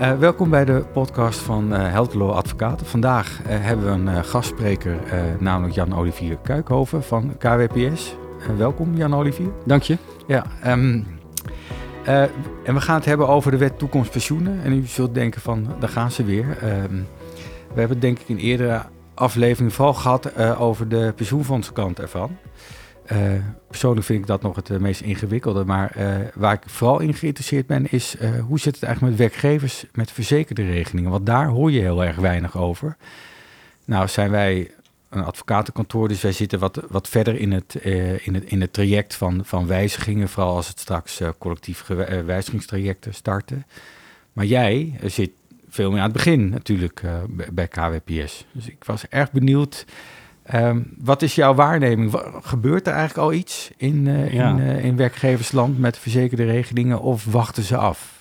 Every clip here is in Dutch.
Uh, welkom bij de podcast van uh, Helderlo Advocaten. Vandaag uh, hebben we een gastspreker, namelijk Jan-Olivier Kuikhoven van KWPS. welkom Jan-Olivier. Dank je. Ja, um, en we gaan het hebben over de wet toekomst pensioenen. En u zult denken van, daar gaan ze weer. Um, we hebben het denk ik in eerdere aflevering vooral gehad over de pensioenfondskant ervan. Uh, persoonlijk vind ik dat nog het uh, meest ingewikkelde. Maar uh, waar ik vooral in geïnteresseerd ben, is hoe zit het eigenlijk met werkgevers met verzekerde regelingen? Want daar hoor je heel erg weinig over. Nou, zijn wij een advocatenkantoor, dus wij zitten wat, wat verder in het, in het, in het traject van, van wijzigingen. Vooral als het straks collectief wijzigingstrajecten starten. Maar jij zit veel meer aan het begin natuurlijk bij KWPS. Dus ik was erg benieuwd. Um, wat is jouw waarneming? Gebeurt er eigenlijk al iets in, uh, ja. in, uh, in werkgeversland met verzekerde regelingen of wachten ze af?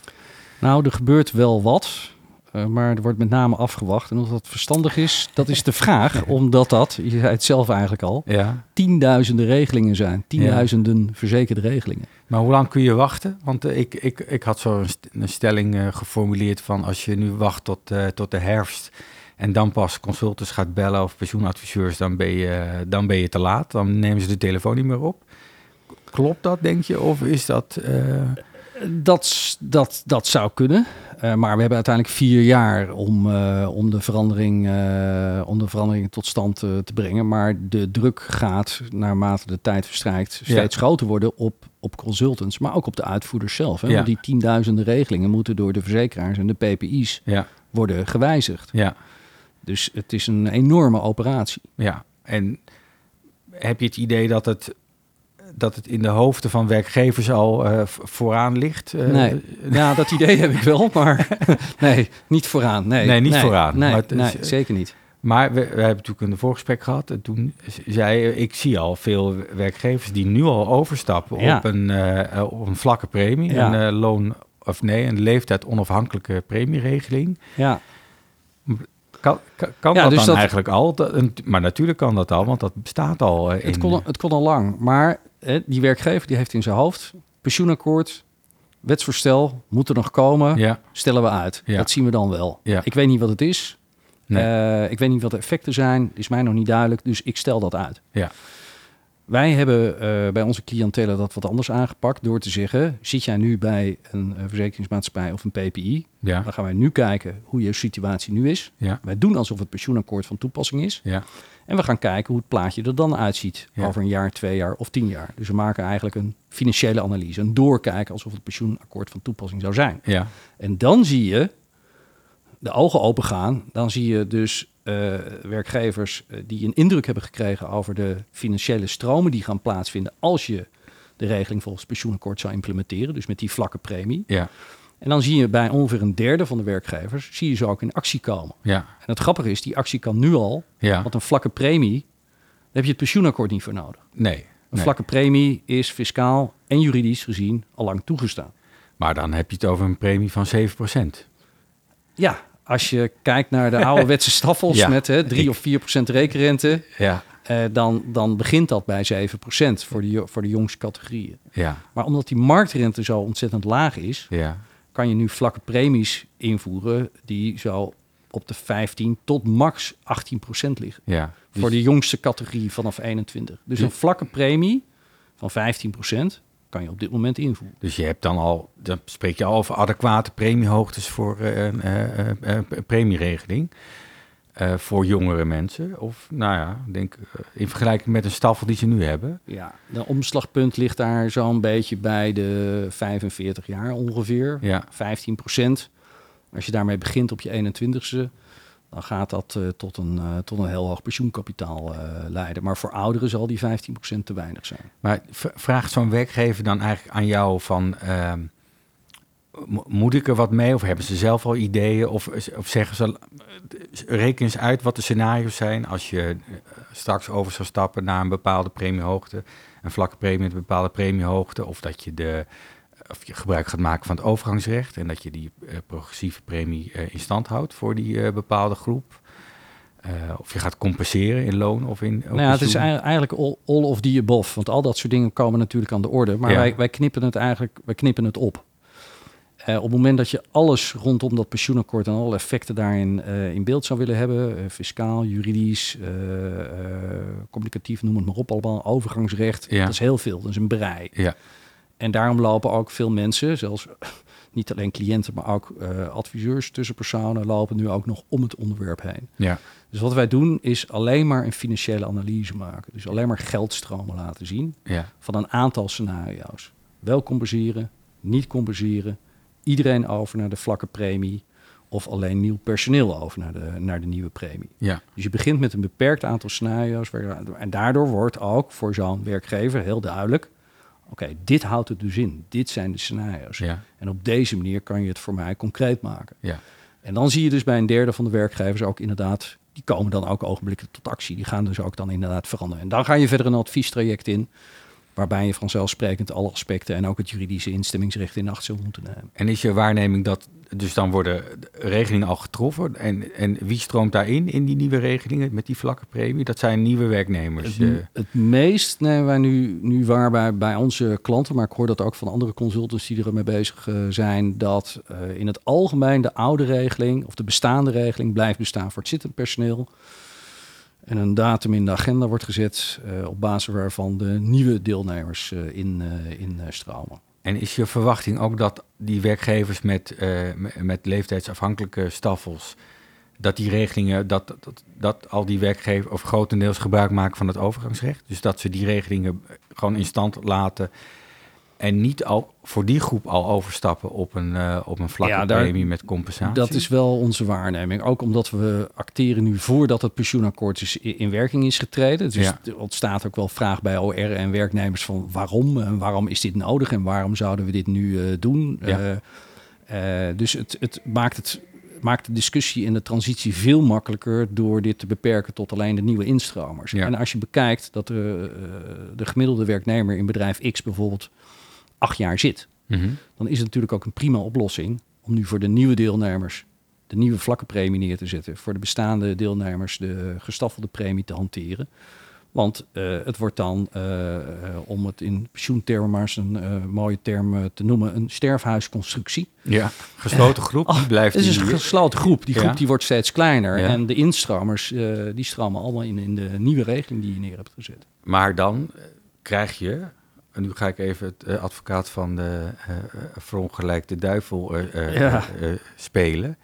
Nou, er gebeurt wel wat. Uh, maar er wordt met name afgewacht. En of dat verstandig is, dat is de vraag. omdat dat, je zei het zelf eigenlijk al, ja. tienduizenden regelingen zijn. Tienduizenden ja. verzekerde regelingen. Maar hoe lang kun je wachten? Want ik, ik, ik had zo een, een stelling geformuleerd van als je nu wacht tot, tot de herfst en dan pas consultants gaat bellen of pensioenadviseurs, dan ben, je, dan ben je te laat. Dan nemen ze de telefoon niet meer op. Klopt dat, denk je? Of is dat... Uh... Dat, dat, dat zou kunnen. Uh, maar we hebben uiteindelijk vier jaar om, uh, om, de, verandering, uh, om de verandering tot stand te brengen. Maar de druk gaat, naarmate de tijd verstrijkt, steeds ja. groter worden op, op consultants. Maar ook op de uitvoerders zelf. Hè? Ja. Want die tienduizenden regelingen moeten door de verzekeraars en de PPI's ja. worden gewijzigd. Ja. Dus het is een enorme operatie. Ja, en heb je het idee dat het, dat het in de hoofden van werkgevers al uh, vooraan ligt? Uh, nee, ja, dat idee heb ik wel, maar nee, niet vooraan. Nee, nee niet nee, vooraan. Nee, maar nee, is, zeker niet. Maar we, we, hebben natuurlijk een voorgesprek gehad. En toen zei ik zie al veel werkgevers die nu al overstappen ja. op, een, uh, op een vlakke premie. Ja. Een loon, of nee, een leeftijd onafhankelijke premieregeling. Ja. Kan, kan, ja, dat dus dan dat, eigenlijk al? Maar natuurlijk kan dat al, want dat bestaat al. In... Het, kon, het kon al lang, maar hè, die werkgever die heeft in zijn hoofd... pensioenakkoord, wetsvoorstel, moet er nog komen, ja. stellen we uit. Ja. Dat zien we dan wel. Ja. Ik weet niet wat het is. Nee. Uh, ik weet niet wat de effecten zijn, is mij nog niet duidelijk, dus ik stel dat uit. Ja. Wij hebben uh, bij onze cliëntelen dat wat anders aangepakt door te zeggen: zit jij nu bij een uh, verzekeringsmaatschappij of een PPI? Ja. Dan gaan wij nu kijken hoe je situatie nu is. Ja. Wij doen alsof het pensioenakkoord van toepassing is. Ja. En we gaan kijken hoe het plaatje er dan uitziet over een jaar, twee jaar of tien jaar. Dus we maken eigenlijk een financiële analyse, een doorkijken alsof het pensioenakkoord van toepassing zou zijn. Ja. En dan zie je de ogen open gaan. Dan zie je dus uh, werkgevers uh, die een indruk hebben gekregen over de financiële stromen die gaan plaatsvinden als je de regeling volgens pensioenakkoord zou implementeren, dus met die vlakke premie. Ja. En dan zie je bij ongeveer een derde van de werkgevers, zie je ze ook in actie komen. Ja. En het grappige is, die actie kan nu al, ja. want een vlakke premie, daar heb je het pensioenakkoord niet voor nodig. Nee. Een nee. vlakke premie is fiscaal en juridisch gezien al lang toegestaan. Maar dan heb je het over een premie van 7%. Ja, als je kijkt naar de ouderwetse staffels ja, met hè, 3 of 4 procent rekenrente, ja. Uh, dan, dan begint dat bij 7 procent voor de, voor de jongste categorieën. Ja. Maar omdat die marktrente zo ontzettend laag is, ja. kan je nu vlakke premies invoeren die zo op de 15 tot max 18 procent liggen. Ja. Dus... Voor de jongste categorie vanaf 21. Dus een vlakke premie van 15 procent kan je op dit moment invoeren. Dus je hebt dan al, dan spreek je al over adequate premiehoogtes voor uh, uh, uh, premieregeling. voor jongere mensen. Of nou ja, denk in vergelijking met een staffel die ze nu hebben. Ja, de omslagpunt ligt daar zo'n beetje bij de 45 jaar ongeveer. Ja. 15 procent. Als je daarmee begint op je 21ste, dan gaat dat uh, tot, een, uh, tot een heel hoog pensioenkapitaal uh, leiden. Maar voor ouderen zal die 15% te weinig zijn. Maar vraagt zo'n werkgever dan eigenlijk aan jou van... Ehm, moet ik er wat mee of hebben ze zelf al ideeën? Of, of zeggen ze, reken eens uit wat de scenario's zijn... als je straks over zou stappen naar een bepaalde premiehoogte... een vlakke premie met een bepaalde premiehoogte... of dat je de of je gebruik gaat maken van het overgangsrecht en dat je die uh, progressieve premie uh, in stand houdt voor die uh, bepaalde groep. of je gaat compenseren in loon of in. Nou ja, het is eigenlijk all, all, of the above. Want al dat soort dingen komen natuurlijk aan de orde. Maar ja. wij, wij knippen het eigenlijk wij knippen het op. op het moment dat je alles rondom dat pensioenakkoord en alle effecten daarin in beeld zou willen hebben, fiscaal, juridisch, communicatief, noem het maar op, allemaal overgangsrecht, dat is heel veel, dat is een brei. Ja. En daarom lopen ook veel mensen, zelfs niet alleen cliënten, maar ook uh, adviseurs, tussenpersonen, lopen nu ook nog om het onderwerp heen. Ja. Dus wat wij doen is alleen maar een financiële analyse maken. Dus alleen maar geldstromen laten zien ja. van een aantal scenario's. Wel compenseren, niet compenseren, iedereen over naar de vlakke premie of alleen nieuw personeel over naar de, naar de nieuwe premie. Ja. Dus je begint met een beperkt aantal scenario's en daardoor wordt ook voor zo'n werkgever heel duidelijk Oké, dit houdt het dus in. Dit zijn de scenario's. Ja. En op deze manier kan je het voor mij concreet maken. Ja. En dan zie je dus bij een derde van de werkgevers ook inderdaad, die komen dan ook ogenblikkelijk tot actie. Die gaan dus ook dan inderdaad veranderen. En dan ga je verder een adviestraject in, waarbij je vanzelfsprekend alle aspecten en ook het juridische instemmingsrecht in acht zult moeten nemen. En is je waarneming dat dus dan worden regelingen al getroffen. En, en wie stroomt daarin, in die nieuwe regelingen met die vlakke premie? Dat zijn nieuwe werknemers. Het, eh. het meest nemen wij nu, nu waar bij, bij onze klanten, maar ik hoor dat ook van andere consultants die ermee bezig uh, zijn, dat uh, in het algemeen de oude regeling of de bestaande regeling blijft bestaan voor het zittend personeel. En een datum in de agenda wordt gezet op basis waarvan de nieuwe deelnemers in, in stromen. En is je verwachting ook dat die werkgevers met, uh, met leeftijdsafhankelijke staffels, dat die regelingen, dat, dat, dat al die werkgevers of grotendeels gebruik maken van het overgangsrecht? Dus dat ze die regelingen gewoon in stand laten en niet al voor die groep al overstappen op een, uh, op een vlakke ja, premie met compensatie? Dat is wel onze waarneming. Ook omdat we acteren nu voordat het pensioenakkoord is in werking is getreden. Dus ja. er ontstaat ook wel vraag bij OR en werknemers van waarom? En waarom is dit nodig en waarom zouden we dit nu uh, doen? Ja. Uh, dus het, het maakt het maakt de discussie en de transitie veel makkelijker door dit te beperken tot alleen de nieuwe instromers. Ja. En als je bekijkt dat de, de gemiddelde werknemer in bedrijf X bijvoorbeeld acht jaar zit, mhm. dan is het natuurlijk ook een prima oplossing om nu voor de nieuwe deelnemers de nieuwe vlakke premie neer te zetten. Voor de bestaande deelnemers de gestaffelde premie te hanteren. Want uh, het wordt dan, uh, om het in pensioentermen maar eens een mooie term te noemen, een sterfhuisconstructie. Ja, gesloten groep, die blijft Het is een gesloten groep. Die groep ja. die wordt steeds kleiner. Ja. En de instromers, die stromen allemaal in, in de nieuwe regeling die je neer hebt gezet. Maar dan krijg je, en nu ga ik even het uh, advocaat van de uh, verongelijkte duivel uh, Ja. spelen.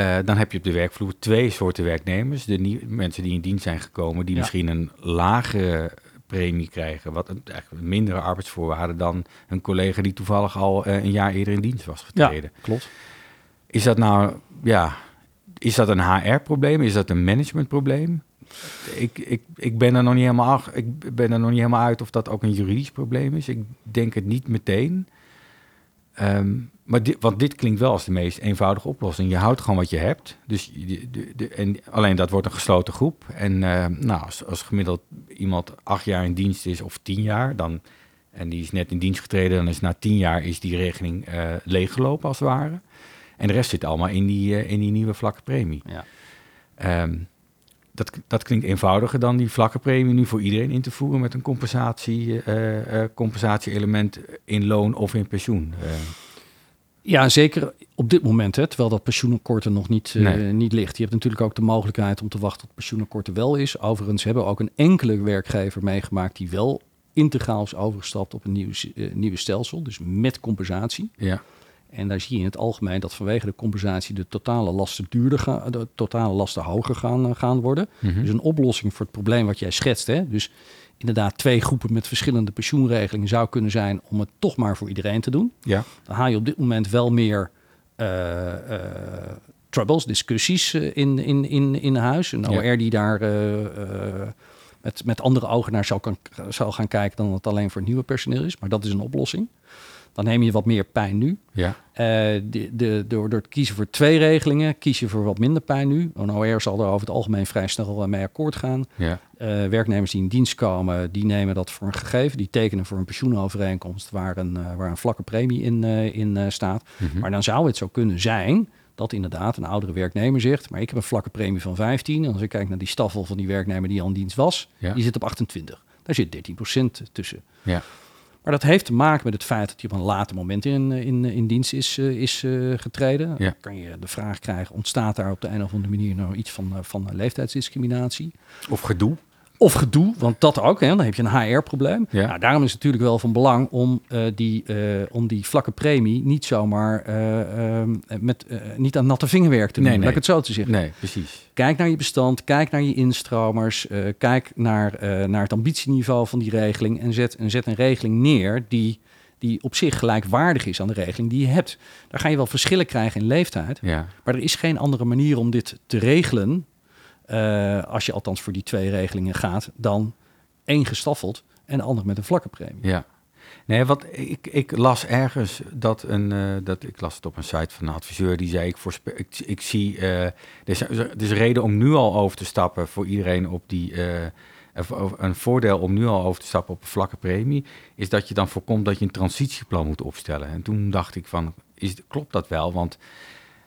Uh, dan heb je op de werkvloer twee soorten werknemers. De mensen die in dienst zijn gekomen, die Ja. misschien een lagere premie krijgen, wat een, eigenlijk mindere arbeidsvoorwaarden dan een collega die toevallig al een jaar eerder in dienst was getreden. klopt. Is dat nou, ja, is dat een HR-probleem? Is dat een managementprobleem? Ik, ik, ik, ben er nog niet helemaal, ik ben er nog niet helemaal uit of dat ook een juridisch probleem is. Ik denk het niet meteen. Ehm, maar dit, want dit klinkt wel als de meest eenvoudige oplossing. Je houdt gewoon wat je hebt. Dus de, de, en alleen dat wordt een gesloten groep. En eh, nou, als, als gemiddeld iemand acht jaar in dienst is of tien jaar, dan, en die is net in dienst getreden, dan is na tien jaar is die regeling eh, leeggelopen als het ware. En de rest zit allemaal in die, eh, in die nieuwe vlakke premie. Ja. Ehm, dat, dat klinkt eenvoudiger dan die vlakke premie nu voor iedereen in te voeren met een compensatie, eh, compensatie-element in loon of in pensioen. Eh, Ja, zeker op dit moment, hè, terwijl dat pensioenakkoord er nog niet, Nee. niet ligt. Je hebt natuurlijk ook de mogelijkheid om te wachten tot het pensioenakkoord er wel is. Overigens hebben we ook een enkele werkgever meegemaakt die wel integraal is overgestapt op een nieuw, nieuwe stelsel, dus met compensatie. ja, En daar zie je in het algemeen dat vanwege de compensatie de totale lasten duurder gaan, de totale lasten hoger gaan, eh, gaan worden. Mhm. Dus een oplossing voor het probleem wat jij schetst. Hè? Dus inderdaad twee groepen met verschillende pensioenregelingen zou kunnen zijn om het toch maar voor iedereen te doen. ja, Dan haal je op dit moment wel meer eh, eh, troubles, discussies in, in, in, in huis. Een Ja. OR die daar met, met andere ogen naar zou, kan, zou gaan kijken dan het alleen voor het nieuwe personeel is. Maar dat is een oplossing. Dan neem je wat meer pijn nu. ja, Eh, de, de, door, door te kiezen voor twee regelingen, kies je voor wat minder pijn nu. Een OR zal er over het algemeen vrij snel eh, mee akkoord gaan. ja, Eh, werknemers die in dienst komen, die nemen dat voor een gegeven. Die tekenen voor een pensioenovereenkomst waar een, waar een vlakke premie in, in staat. Mhm. Maar dan zou het zo kunnen zijn dat inderdaad een oudere werknemer zegt... maar ik heb een vlakke premie van 15. En als ik kijk naar die staffel van die werknemer die al in dienst was... Ja. die zit op 28. Daar zit 13% tussen. ja, Maar dat heeft te maken met het feit dat hij op een later moment in, in, in dienst is, is getreden. Dan kan je de vraag krijgen, ontstaat daar op de een of andere manier nou iets van, van leeftijdsdiscriminatie? Of gedoe? Of gedoe, want dat ook, hè, dan heb je een HR-probleem. Ja. Nou, daarom is het natuurlijk wel van belang om, uh, die, uh, om die vlakke premie niet zomaar uh, met, niet aan natte vingerwerk te doen. Nee, nee. Laat ik het zo te zeggen. Nee, precies. Kijk naar je bestand, kijk naar je instromers, kijk naar, naar het ambitieniveau van die regeling en zet, en zet een regeling neer die, die op zich gelijkwaardig is aan de regeling die je hebt. Daar ga je wel verschillen krijgen in leeftijd, ja. maar er is geen andere manier om dit te regelen uh, als je althans voor die twee regelingen gaat, dan één gestaffeld en de ander met een vlakke premie. Ja. Nee, wat ik, ik las ergens dat een, uh, dat ik las het op een site van een adviseur die zei: Ik, voorspel, ik, zie, is, er is reden om nu al over te stappen voor iedereen op die. een voordeel om nu al over te stappen op een vlakke premie, is dat je dan voorkomt dat je een transitieplan moet opstellen. En toen dacht ik van, is, klopt dat wel? Want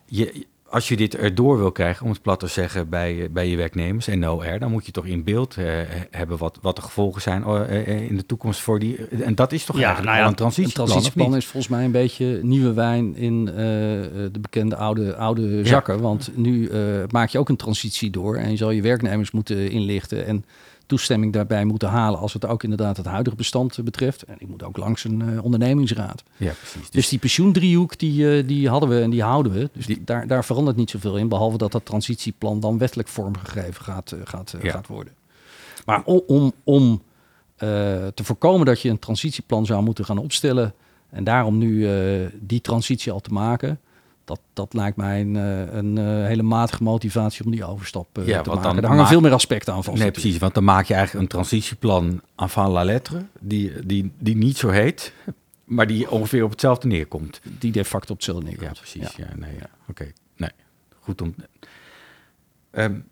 je, als je dit erdoor wil krijgen, om het plat te zeggen, bij, bij je werknemers en OR, dan moet je toch in beeld uh, hebben wat, wat de gevolgen zijn uh, in de toekomst voor die. En dat is toch ja, eigenlijk nou ja, een transitieplan. Een transitieplan is volgens mij een beetje nieuwe wijn in de bekende oude, oude zakken. Want nu maak je ook een transitie door en je zal je werknemers moeten inlichten. En toestemming daarbij moeten halen als het ook inderdaad het huidige bestand betreft. En ik moet ook langs een uh, ondernemingsraad. Ja, precies. Dus, die pensioendriehoek die, uh, die hadden we en die houden we. Dus die... daar, daar verandert niet zoveel in, behalve dat dat transitieplan dan wettelijk vormgegeven gaat, uh, gaat, ja. gaat worden. Maar om, om, om te voorkomen dat je een transitieplan zou moeten gaan opstellen en daarom nu die transitie al te maken, dat, dat lijkt mij een, eh, een, eh, hele matige motivatie om die overstap ja, te maken. Daar hangen veel meer aspecten aan vast. Nee, precies. Want dan maak je eigenlijk een transitieplan van la lettre, die, die, die niet zo heet, maar die ongeveer op hetzelfde neerkomt. Die de facto op hetzelfde neerkomt. Ja, precies. Ja. nee, ja. Oké, nee. Goed om... Um,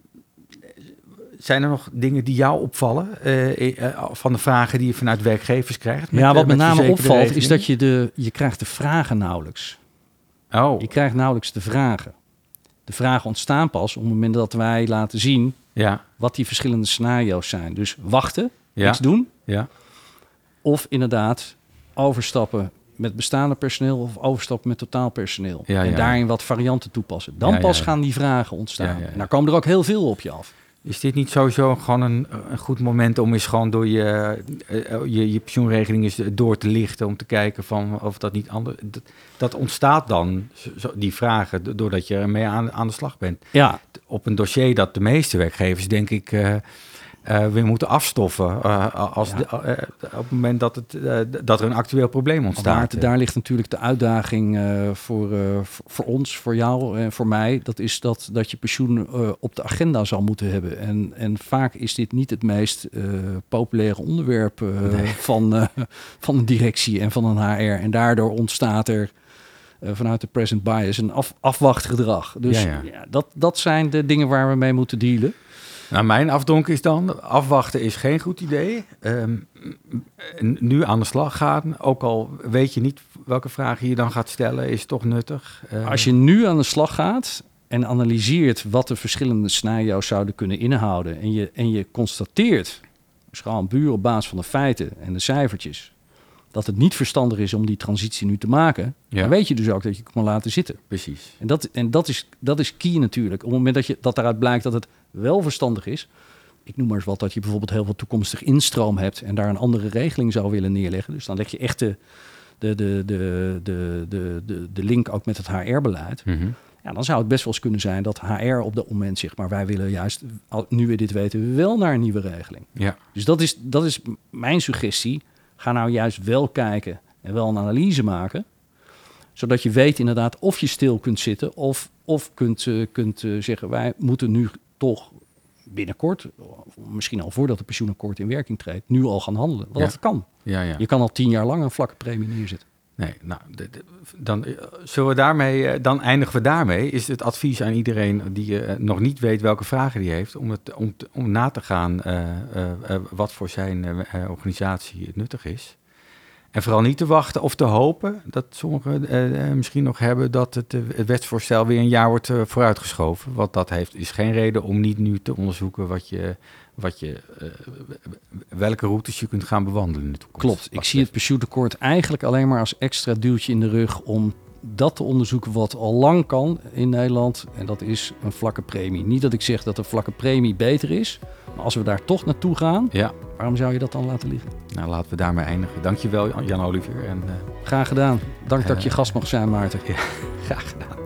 zijn er nog dingen die jou opvallen van de vragen die je vanuit werkgevers krijgt? Met, ja, wat met, met name opvalt is dat je de je krijgt de vragen nauwelijks. Oh. Je krijgt nauwelijks de vragen. De vragen ontstaan pas op het moment dat wij laten zien ja. wat die verschillende scenario's zijn. Dus wachten, ja. niks doen. Ja. Of inderdaad overstappen met bestaande personeel of overstappen met totaalpersoneel. Ja, en daarin wat varianten toepassen. Dan pas gaan die vragen ontstaan. En daar komen er ook heel veel op je af. Is dit niet sowieso gewoon een, een goed moment om eens gewoon door je, eh, je, je pensioenregeling eens door te lichten om te kijken van of dat niet anders... Dat, ontstaat dan, die vragen, doordat je ermee aan, aan de slag bent. Ja. Op een dossier dat de meeste werkgevers, denk ik... Uh, uh, weer moeten afstoffen uh, als de, uh, op het moment dat, het, dat er een actueel probleem ontstaat. Daar, daar ligt natuurlijk de uitdaging voor, voor ons, voor jou en voor mij. Dat is dat, dat je pensioen op de agenda zal moeten hebben. En, en vaak is dit niet het meest populaire onderwerp nee. van, van een directie en van een HR. En daardoor ontstaat er vanuit de present bias een af, afwachtgedrag. Dus ja, ja. dat, dat zijn de dingen waar we mee moeten dealen. Nou, mijn afdonk is dan, afwachten is geen goed idee. Um, nu aan de slag gaan, ook al weet je niet welke vragen je dan gaat stellen, is toch nuttig. Uh, Als je nu aan de slag gaat en analyseert wat de verschillende scenario's zouden kunnen inhouden en je, en je constateert, dus gewoon buur op basis van de feiten en de cijfertjes, dat het niet verstandig is om die transitie nu te maken, ja. dan weet je dus ook dat je het kan laten zitten. Precies. En dat, en dat, is, dat is key natuurlijk. Op het moment dat, je, dat daaruit blijkt dat het wel verstandig is, ik noem maar eens wat, dat je bijvoorbeeld heel veel toekomstig instroom hebt en daar een andere regeling zou willen neerleggen. Dus dan leg je echt de, de, de, de, de, de, de, link ook met het HR-beleid. Mhm. Ja, dan zou het best wel eens kunnen zijn dat HR op dat moment zegt, maar wij willen juist, nu we dit weten, wel naar een nieuwe regeling. Ja. Dus dat is, dat is mijn suggestie. Ga nou juist wel kijken en wel een analyse maken zodat je weet inderdaad of je stil kunt zitten of, of kunt, uh, kunt uh, zeggen wij moeten nu toch binnenkort, misschien al voordat het pensioenakkoord in werking treedt, nu al gaan handelen. Want dat kan. Ja, ja. Je kan al tien jaar lang een vlakke premie neerzetten. Nee, nou, dan, eh, zullen we daarmee, dan eindigen we daarmee. Is het advies aan iedereen die nog niet weet welke vragen die heeft, om, het, om, na te gaan wat voor zijn organisatie nuttig is. En vooral niet te wachten of te hopen dat sommigen misschien nog hebben dat het, het, wetsvoorstel weer een jaar wordt vooruitgeschoven. Want dat heeft, is geen reden om niet nu te onderzoeken wat je, wat je, welke routes je kunt gaan bewandelen in de toekomst. Klopt, ik zie het pensioentekort eigenlijk alleen maar als extra duwtje in de rug om dat te onderzoeken wat al lang kan in Nederland. En dat is een vlakke premie. Niet dat ik zeg dat een vlakke premie beter is. Maar als we daar toch naartoe gaan, ja. waarom zou je dat dan laten liggen? Nou, laten we daarmee eindigen. Dankjewel Jan Olivier. En, uh, graag gedaan. Dank dat je eh, gast mag zijn, Maarten. graag gedaan.